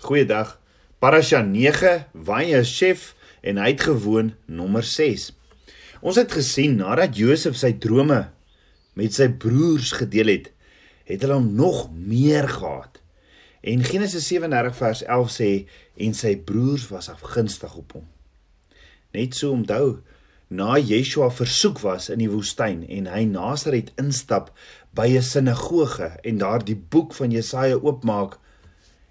Goeiedag. Parasha 9, Wanje chef en hy het gewoon nommer 6. Ons het gesien nadat Josef sy drome met sy broers gedeel het, het hulle hom nog meer gehaat. En Genesis 37 vers 11 sê en sy broers was afgunstig op hom. Net so onthou na Yeshua versoek was in die woestyn en hy Nasaret instap by 'n sinagoge en daar die boek van Jesaja oopmaak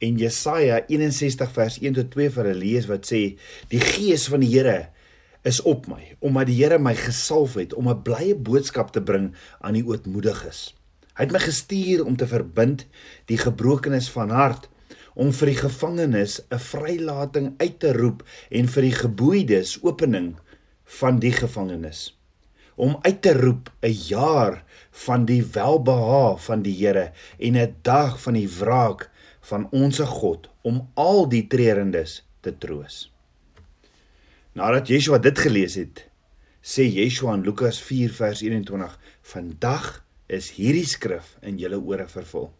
en Jesaja 61 vers 1 tot 2 vir hulle lees wat sê die gees van die Here is op my omdat die Here my gesalf het om 'n blye boodskap te bring aan die ootmoediges. Hy het my gestuur om te verbind die gebrokenes van hart, om vir die gevangenes 'n vrylating uit te roep en vir die geboeides opening van die gevangenes. Om uit te roep 'n jaar van die welbehae van die Here en 'n dag van die wraak van onsse God om al die treurendes te troos. Nadat Yeshua dit gelees het, sê Yeshua in Lukas 4 vers 21: "Vandag is hierdie skrif in julle ore vervul."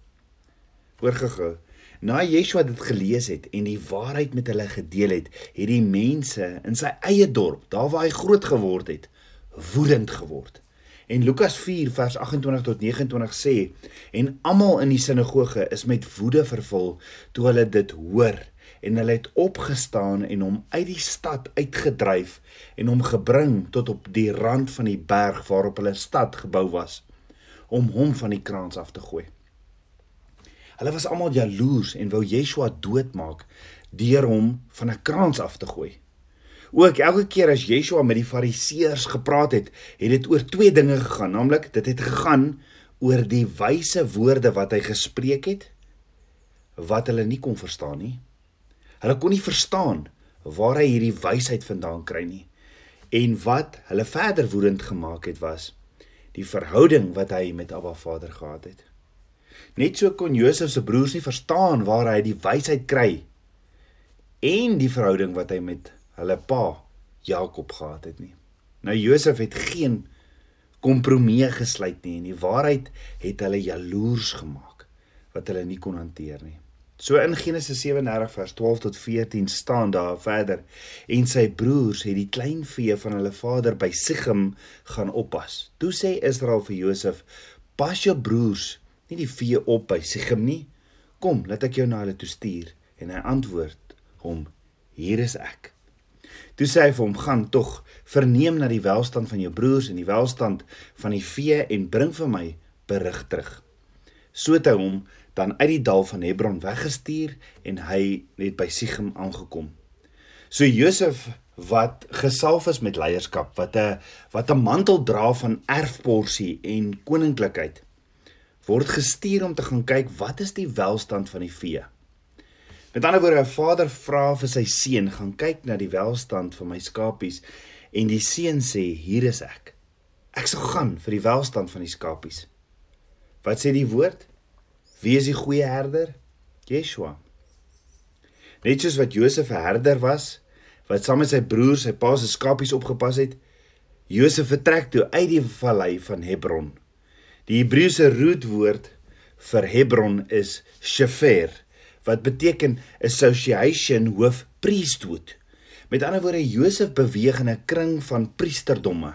Oorgegou. Na Yeshua dit gelees het en die waarheid met hulle gedeel het, het die mense in sy eie dorp, daar waar hy groot geword het, woedend geword. En Lukas 4 vers 28 tot 29 sê en almal in die sinagoge is met woede vervul toe hulle dit hoor en hulle het opgestaan en hom uit die stad uitgedryf en hom gebring tot op die rand van die berg waarop hulle stad gebou was om hom van die kraans af te gooi. Hulle was almal jaloers en wou Yeshua doodmaak deur hom van 'n kraans af te gooi. Ook elke keer as Yeshua met die Fariseërs gepraat het, het dit oor twee dinge gegaan, naamlik dit het gegaan oor die wyse woorde wat hy gespreek het wat hulle nie kon verstaan nie. Hulle kon nie verstaan waar hy hierdie wysheid vandaan kry nie. En wat hulle verder woedend gemaak het was die verhouding wat hy met Abba Vader gehad het. Net so kon Josef se broers nie verstaan waar hy die wysheid kry en die verhouding wat hy met hulle pa Jakob gehad het nie. Nou Josef het geen kompromie gesluit nie en die waarheid het hulle jaloers gemaak wat hulle nie kon hanteer nie. So in Genesis 37 vers 12 tot 14 staan daar verder en sy broers het die klein vee van hulle vader by Sichem gaan oppas. Toe sê Israel vir Josef: "Pas jou broers nie die vee op by Sichem nie. Kom, laat ek jou na hulle toe stuur." En hy antwoord hom: "Hier is ek." Toe sê hy vir hom: "Gaan tog, verneem na die welstand van jou broers en die welstand van die vee en bring vir my berig terug." So het hy hom dan uit die dal van Hebron weggestuur en hy het by Sichem aangekom. So Josef wat gesalf is met leierskap, wat 'n wat 'n mantel dra van erfporsie en koninklikheid, word gestuur om te gaan kyk wat is die welstand van die vee. Met ander woorde, 'n vader vra vir sy seun, "Gaan kyk na die welstand van my skapies." En die seun sê, "Hier is ek. Ek sal gaan vir die welstand van die skapies." Wat sê die woord? Wie is die goeie herder? Yeshua. Net soos wat Josef 'n herder was, wat saam met sy broers sy pa se skapies opgepas het, Josef vertrek toe uit die vallei van Hebron. Die Hebreëse roetwoord vir Hebron is Shefer wat beteken association hoof priesthood. Met ander woorde Josef beweeg in 'n kring van priesterdomme.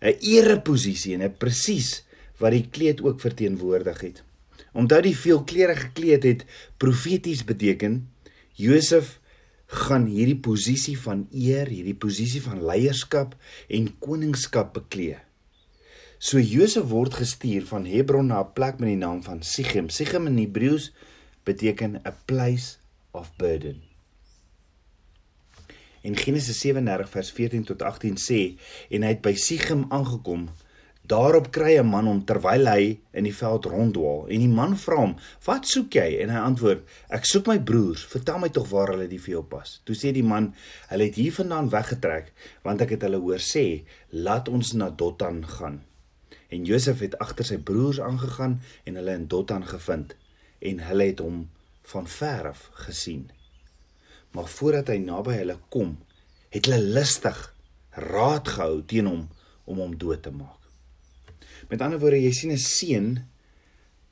'n Ereposisie en 'n presies wat die kleed ook verteenwoordig het. Omdat die veelkleurige kleed het profeties beteken, Josef gaan hierdie posisie van eer, hierdie posisie van leierskap en koningskap beklee. So Josef word gestuur van Hebron na 'n plek met die naam van Sichem. Sichem in Hebreëus beteken a place of burden. In Genesis 37 vers 14 tot 18 sê en hy het by Sichem aangekom. Daarop kry 'n man hom terwyl hy in die veld ronddwaal en die man vra hom: "Wat soek jy?" En hy antwoord: "Ek soek my broers. Vertel my tog waar hulle die vee oppas." Toe sê die man: "Hulle het hiervandaan weggetrek want ek het hulle hoor sê: "Laat ons na Dothan gaan." En Josef het agter sy broers aangegaan en hulle in Dothan gevind en hulle het hom van ver af gesien. Maar voordat hy naby hulle kom, het hulle lustig raad gehou teen hom om hom dood te maak. Met ander woorde, jy sien 'n seun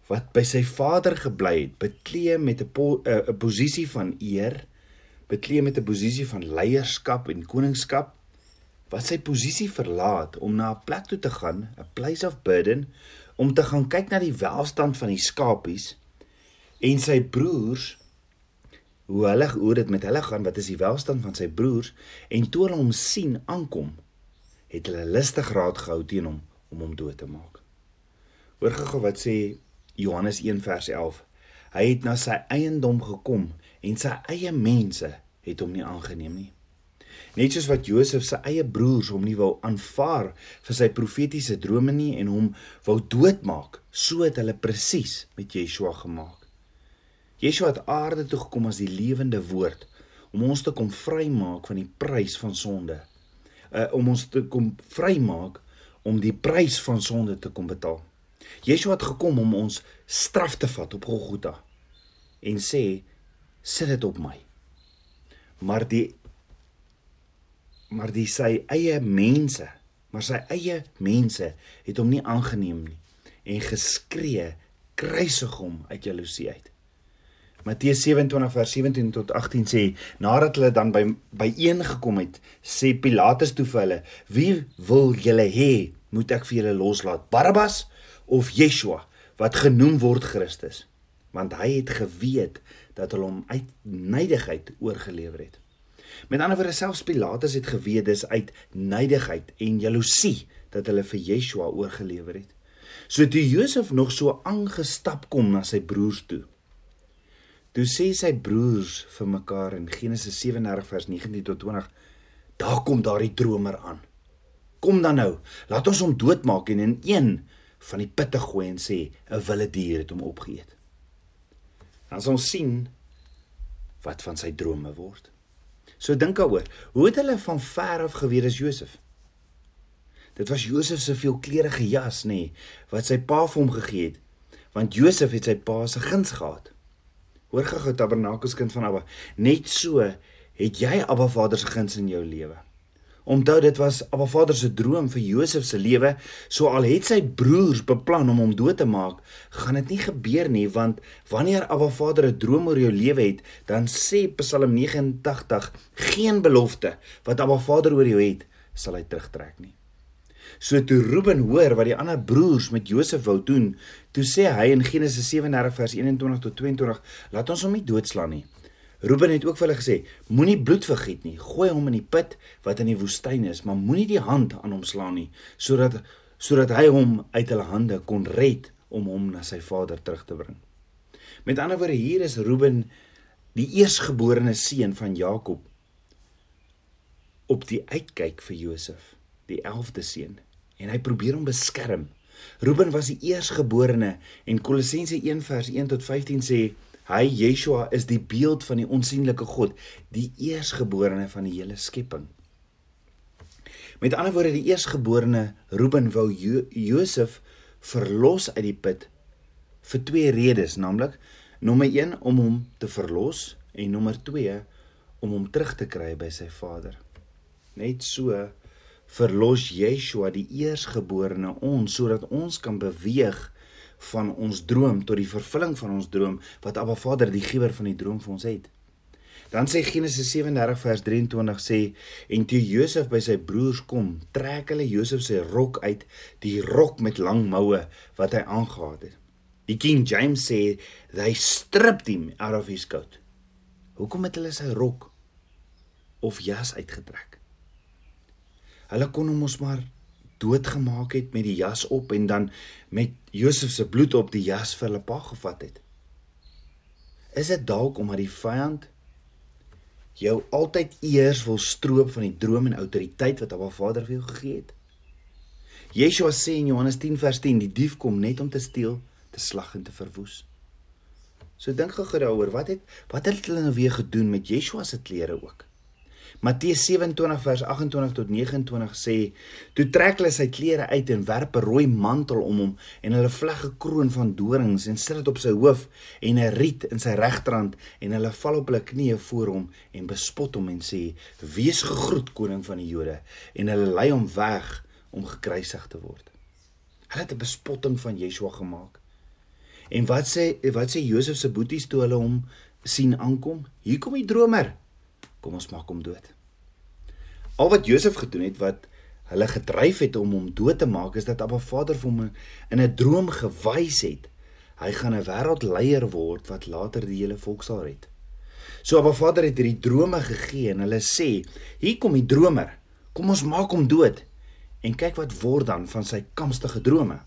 wat by sy vader gebly het, bekleë met 'n 'n posisie van eer, bekleë met 'n posisie van leierskap en koningskap, wat sy posisie verlaat om na 'n plek toe te gaan, 'n place of burden, om te gaan kyk na die welstand van die skapies en sy broers hoe hulle hoe dit met hulle gaan, wat is die welstand van sy broers en toe hulle hom sien aankom, het hulle lustig raad gehou teen hom om hom dood te maak. Hoor gou wat sê Johannes 1 vers 11. Hy het na sy eiendom gekom en sy eie mense het hom nie aangeneem nie. Net soos wat Josef se eie broers hom nie wou aanvaar vir sy profetiese drome nie en hom wou doodmaak, so het hulle presies met Yeshua gemaak. Yeshua het aarde toe gekom as die lewende woord om ons te kom vrymaak van die prys van sonde. Uh om ons te kom vrymaak om die prys van sonde te kom betaal. Yeshua het gekom om ons straf te vat op Golgotha en sê sit dit op my. Maar die maar die sy eie mense, maar sy eie mense het hom nie aangeneem nie en geskree kruisig hom uit jaloesie uit. Matteus 27 vers 17 tot 18 sê nadat hulle dan by byeen gekom het, sê Pilatus toe vir hulle: "Wie wil julle hê moet ek vir julle loslaat? Barabbas of Yeshua wat genoem word Christus, want hy het geweet dat hulle hom uit nydigheid oorgelewer het. Met ander woorde selfs Pilatus het geweet dis uit nydigheid en jaloesie dat hulle vir Yeshua oorgelewer het. So toe Josef nog so aangestap kom na sy broers toe. Toe sê sy broers vir mekaar in Genesis 37 vers 19 tot 20: "Daar kom daardie dromer aan. Kom dan nou, laat ons hom doodmaak en in een van die pitte gooi en sê 'n wilde dier het hom opgeëet. Dan sal ons sien wat van sy drome word. So dink daaroor, hoe het hulle van ver af geweet as Josef? Dit was Josef se veelkleurige jas nê nee, wat sy pa vir hom gegee het, want Josef het sy pa se guns gehad. Hoor gou tabernakelskind van Abba, net so het jy Abba Vader se guns in jou lewe. Onthou dit was Abba Vader se droom vir Josef se lewe. So al het sy broers beplan om hom dood te maak, gaan dit nie gebeur nie want wanneer Abba Vader 'n droom oor jou lewe het, dan sê Psalm 89 geen belofte wat Abba Vader oor jou het, sal hy terugtrek nie. So toe Reuben hoor wat die ander broers met Josef wou doen, toe sê hy in Genesis 37 vers 21 tot 22, laat ons hom nie doodslaan nie. Ruben het ook vir hulle gesê: Moenie bloed vergiet nie. Gooi hom in die put wat in die woestyn is, maar moenie die hand aan hom slaan nie, sodat sodat hy hom uit hulle hande kon red om hom na sy vader terug te bring. Met ander woorde, hier is Ruben die eersgeborene seun van Jakob op die uitkyk vir Josef, die 11de seun, en hy probeer hom beskerm. Ruben was die eersgeborene en Kolossense 1 vers 1 tot 15 sê Hy Yeshua is die beeld van die onsigbare God, die eersgeborene van die hele skepping. Met ander woorde, die eersgeborene Reuben wou jo Josef verlos uit die put vir twee redes, naamlik nommer 1 om hom te verlos en nommer 2 om hom terug te kry by sy vader. Net so verlos Yeshua die eersgeborene ons sodat ons kan beweeg van ons droom tot die vervulling van ons droom wat Abba Vader die gewer van die droom vir ons het. Dan sê Genesis 37 vers 23 sê en toe Josef by sy broers kom, trek hulle Josef se rok uit, die rok met lang moue wat hy aangetree het. Die King James sê they stripped him out of his coat. Hoekom het hulle sy rok of jas uitgetrek? Hulle kon hom mos maar doodgemaak het met die jas op en dan met Josef se bloed op die jas vir hulle pa gevat het. Is dit dalk omdat die vyand jou altyd eers wil stroop van die droom en autoriteit wat Abba Vader vir jou gegee het? Yeshua sê in Johannes 10 vers 10 die dief kom net om te steel, te slag en te verwoes. So dink gou daaroor, wat het wat het hulle nou weer gedoen met Yeshua se klere ook? Matteus 27 vers 28 tot 29 sê: "Toe trek hulle sy klere uit en werp 'n rooi mantel om hom en hulle vleg 'n kroon van dorings en sit dit op sy hoof en 'n riet in sy regterhand en hulle val op hulle knieë voor hom en bespot hom en sê: "Wees gegroet koning van die Jode." En hulle lei hom weg om gekruisig te word. Hulle het 'n bespotting van Yeshua gemaak. En wat sê wat sê Josef se boeties toe hulle hom sien aankom? Hier kom die dromer. Kom ons maak hom dood. Al wat Josef gedoen het wat hulle gedryf het om hom dood te maak is dat Abba Vader vir hom in 'n droom gewys het hy gaan 'n wêreldleier word wat later die hele volk sal red. So Abba Vader het hierdie drome gegee en hulle sê, "Hier kom die dromer. Kom ons maak hom dood." En kyk wat word dan van sy kamstige drome.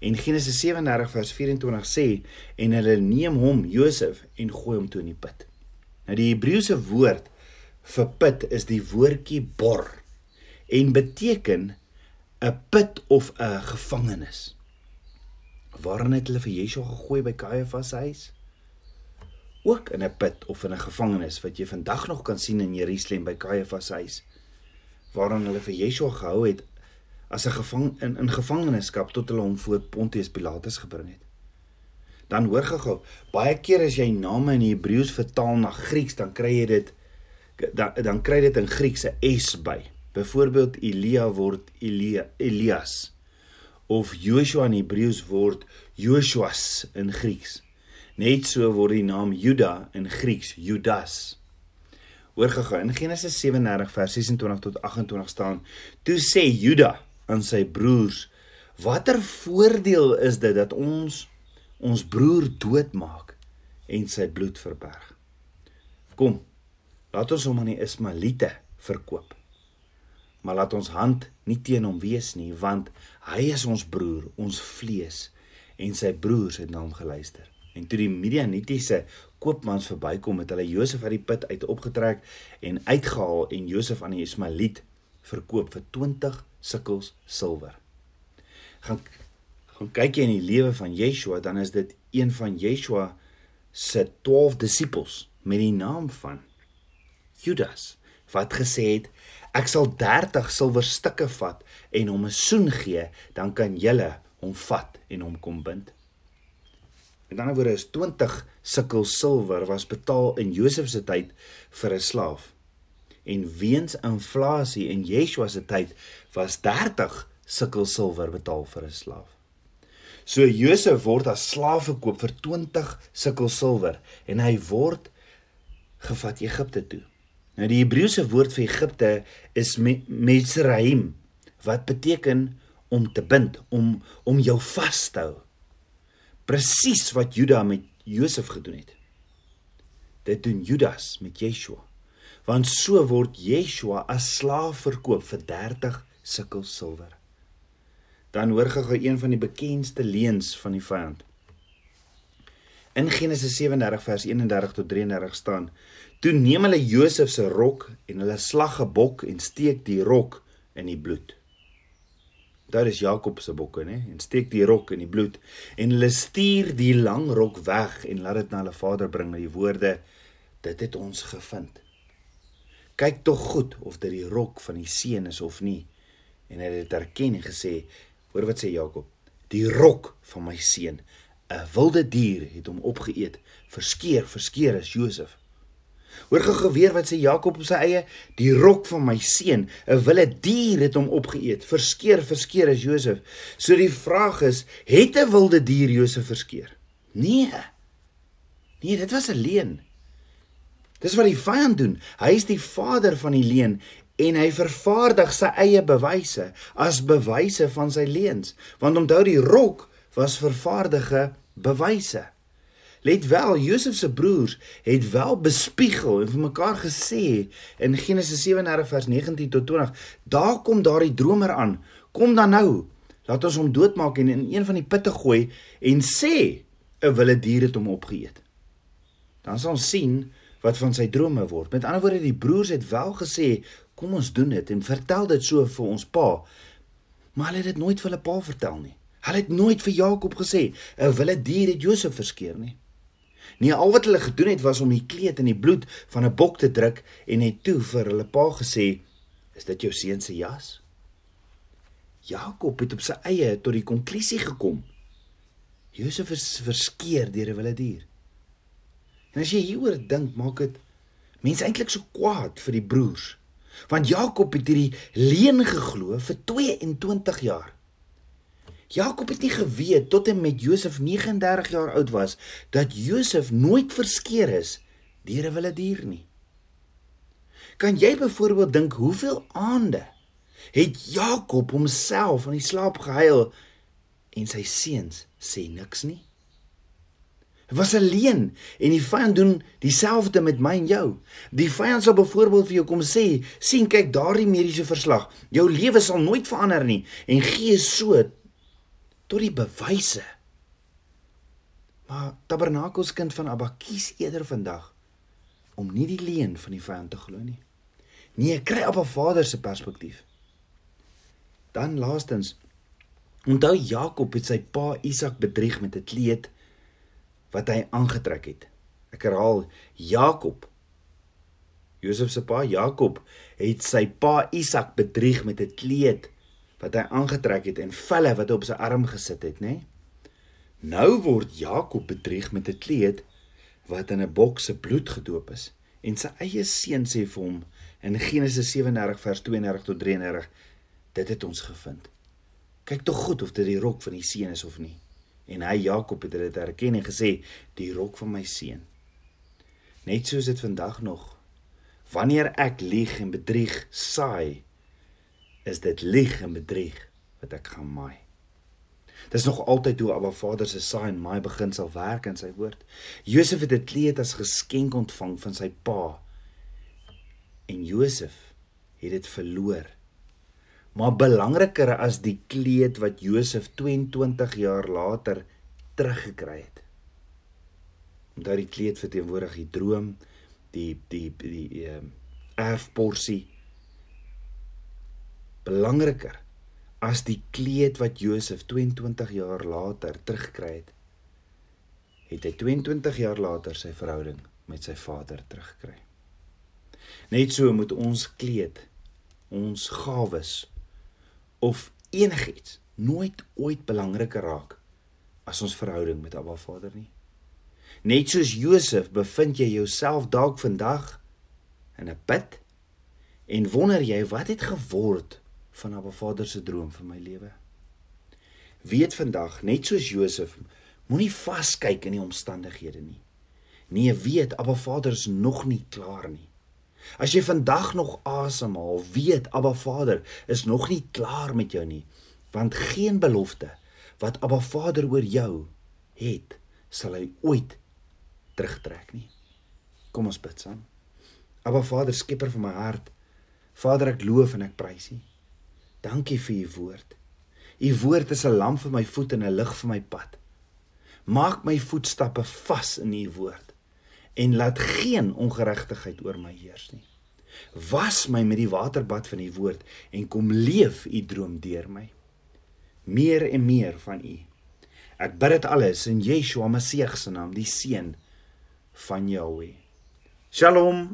En Genesis 37 vers 24 sê en hulle neem hom Josef en gooi hom toe in die put. Nou die Hebreëse woord vir put is die woordjie bor en beteken 'n put of 'n gevangenis. Waarin het hulle vir Yeshua gegooi by Kajafas se huis? Ook in 'n put of in 'n gevangenis wat jy vandag nog kan sien in Jerusalem by Kajafas se huis. Waarin hulle vir Yeshua gehou het as 'n gevang in in gevangenskap tot hulle hom voor Pontius Pilatus gebring het. Dan hoor gou, baie keer as jy name in Hebreëus vertaal na Grieks, dan kry jy dit dan dan kry dit in Grieks 'n s by. Byvoorbeeld Elia word Elia Elias of Joshua in Hebreëus word Joshuas in Grieks. Net so word die naam Juda in Grieks Judas. Hoor gou in Genesis 37 vers 26 tot 28 staan: Toe sê Juda aan sy broers: Watter voordeel is dit dat ons ons broer doodmaak en sy bloed verberg? Kom, laat ons hom aan die Ismaelite verkoop. Maar laat ons hand nie teen hom wees nie, want hy is ons broer, ons vlees en sy broers het na hom geluister. En toe die Midianitiese koopmans verbykom het hulle Josef uit die put uit opgetrek en uitgehaal en Josef aan die Ismaeliet verkoop vir 20 sikkels silwer. Gaan gaan kyk jy in die lewe van Yeshua, dan is dit een van Yeshua se 12 disippels met die naam van Judas wat gesê het ek sal 30 silwerstukke vat en hom 'n soen gee, dan kan julle hom vat en hom kom bind. Met ander woorde is 20 sikkel silwer was betaal in Josef se tyd vir 'n slaaf. En weens inflasie in Yeshua se tyd was 30 sikkel silwer betaal vir 'n slaaf. So Josef word as slaaf verkoop vir 20 sikkel silwer en hy word gevat Egipte toe. Nou die Hebreëse woord vir Egipte is Mizraim wat beteken om te bind, om om jou vas te hou. Presies wat Juda met Josef gedoen het. Dit doen Judas met Yeshua. Want so word Yeshua as slaaf verkoop vir 30 sikkel silwer. Dan hoor gou een van die bekendste leuns van die vyand. In Genesis 37 vers 31 tot 33 staan: Toe neem hulle Josef se rok en hulle slag 'n bok en steek die rok in die bloed. Daar is Jakob se bokke, né? En steek die rok in die bloed en hulle stuur die lang rok weg en laat dit na hulle vader bring met die woorde: Dit het ons gevind. Kyk tog goed of dit die rok van die seun is of nie. En hy het dit erken en gesê: Hoor wat sê Jakob? Die rok van my seun 'n wilde dier het hom opgeëet. Verskeer, verskeer is Josef. Hoor gou geweer wat sê Jakob op sy eie, die rok van my seun, 'n wilde dier het hom opgeëet. Verskeer, verskeer is Josef. So die vraag is, het 'n wilde dier Josef verskeer? Nee. Nee, dit was 'n leuen. Dis wat die vyand doen. Hy is die vader van die leuen en hy vervaardig sy eie bewyse as bewyse van sy leuns. Want onthou die rok was vervaardige bewyse. Let wel, Josef se broers het wel bespiegel en vir mekaar gesê in Genesis 37 vers 19 tot 20, daar kom daardie dromer aan. Kom dan nou. Laat ons hom doodmaak en in een van die putte gooi en sê 'n wilde dier het hom opgeëet. Dan sal ons sien wat van sy drome word. Met ander woorde, die broers het wel gesê, kom ons doen dit en vertel dit so vir ons pa. Maar hulle het dit nooit vir hulle pa vertel nie. Hulle het nooit vir Jakob gesê 'n wilde dier het Josef verskeer nie. Nee, al wat hulle gedoen het was om die kleed in die bloed van 'n bok te druk en het toe vir hulle pa gesê, "Is dit jou seun se jas?" Jakob het op sy eie tot die konklusie gekom. Josef is verskeer deur 'n wilde dier. En as jy hieroor dink, maak dit mense eintlik so kwaad vir die broers. Want Jakob het hierdie leuen geglo vir 22 jaar. Jakob het nie geweet tot en met Josef 39 jaar oud was dat Josef nooit verskeer is deur 'n wilde dier nie. Kan jy byvoorbeeld dink hoeveel aande het Jakob homself aan die slaap gehuil en sy seuns sê niks nie? Dit was alleen en die vyand doen dieselfde met my en jou. Die vyand sal byvoorbeeld vir jou kom sê, sien kyk daardie mediese verslag. Jou lewe sal nooit verander nie en gee so tot die bewyse. Maar Tabernakels kind van Abba kies eerder vandag om nie die leuen van die vyand te glo nie. Nee, kry Abba Vader se perspektief. Dan laastens onthou Jakob het sy pa Isak bedrieg met 'n kleed wat hy aangetrek het. Ek herhaal Jakob. Josef se pa Jakob het sy pa Isak bedrieg met 'n kleed wat hy aangetrek het en velle wat hy op sy arm gesit het, nê? Nou word Jakob bedrieg met 'n kleed wat in 'n bok se bloed gedoop is en sy eie seun sê vir hom in Genesis 37 vers 32 tot 33 dit het ons gevind. Kyk tog goed of dit die rok van die seun is of nie. En hy Jakob het dit erken en gesê die rok van my seun. Net soos dit vandag nog. Wanneer ek lieg en bedrieg saai, is dit lieg en bedrieg wat ek gaan maai. Dis nog altyd hoe Abba Vader se saai en maai begin sal werk in sy woord. Josef het 'n kleed as geskenk ontvang van sy pa. En Josef het dit verloor Maar belangriker as die kleed wat Josef 22 jaar later teruggekry het. Omdat die kleed verteenwoordig die droom, die die die ehm erfporsie. Belangriker as die kleed wat Josef 22 jaar later teruggekry het, het hy 22 jaar later sy verhouding met sy vader teruggekry. Net so moet ons kleed, ons gawes of enigiets nooit ooit belangriker raak as ons verhouding met Abba Vader nie. Net soos Josef bevind jy jouself dalk vandag in 'n put en wonder jy wat het geword van Abba Vader se droom vir my lewe. Weet vandag net soos Josef moenie vaskyk in die omstandighede nie. Nee, weet Abba Vader is nog nie klaar nie. As jy vandag nog asemhaal, weet Abba Vader is nog nie klaar met jou nie, want geen belofte wat Abba Vader oor jou het, sal hy ooit terugtrek nie. Kom ons bid saam. Abba Vader, skepper van my hart, Vader, ek loof en ek prys U. Dankie vir U woord. U woord is 'n lamp vir my voet en 'n lig vir my pad. Maak my voetstappe vas in U woord en laat geen ongeregtigheid oor my heers nie. Was my met die waterbad van u woord en kom leef u droom deur my. Meer en meer van u. Ek bid dit alles in Yeshua Messie se naam, die seun van Jahweh. Shalom.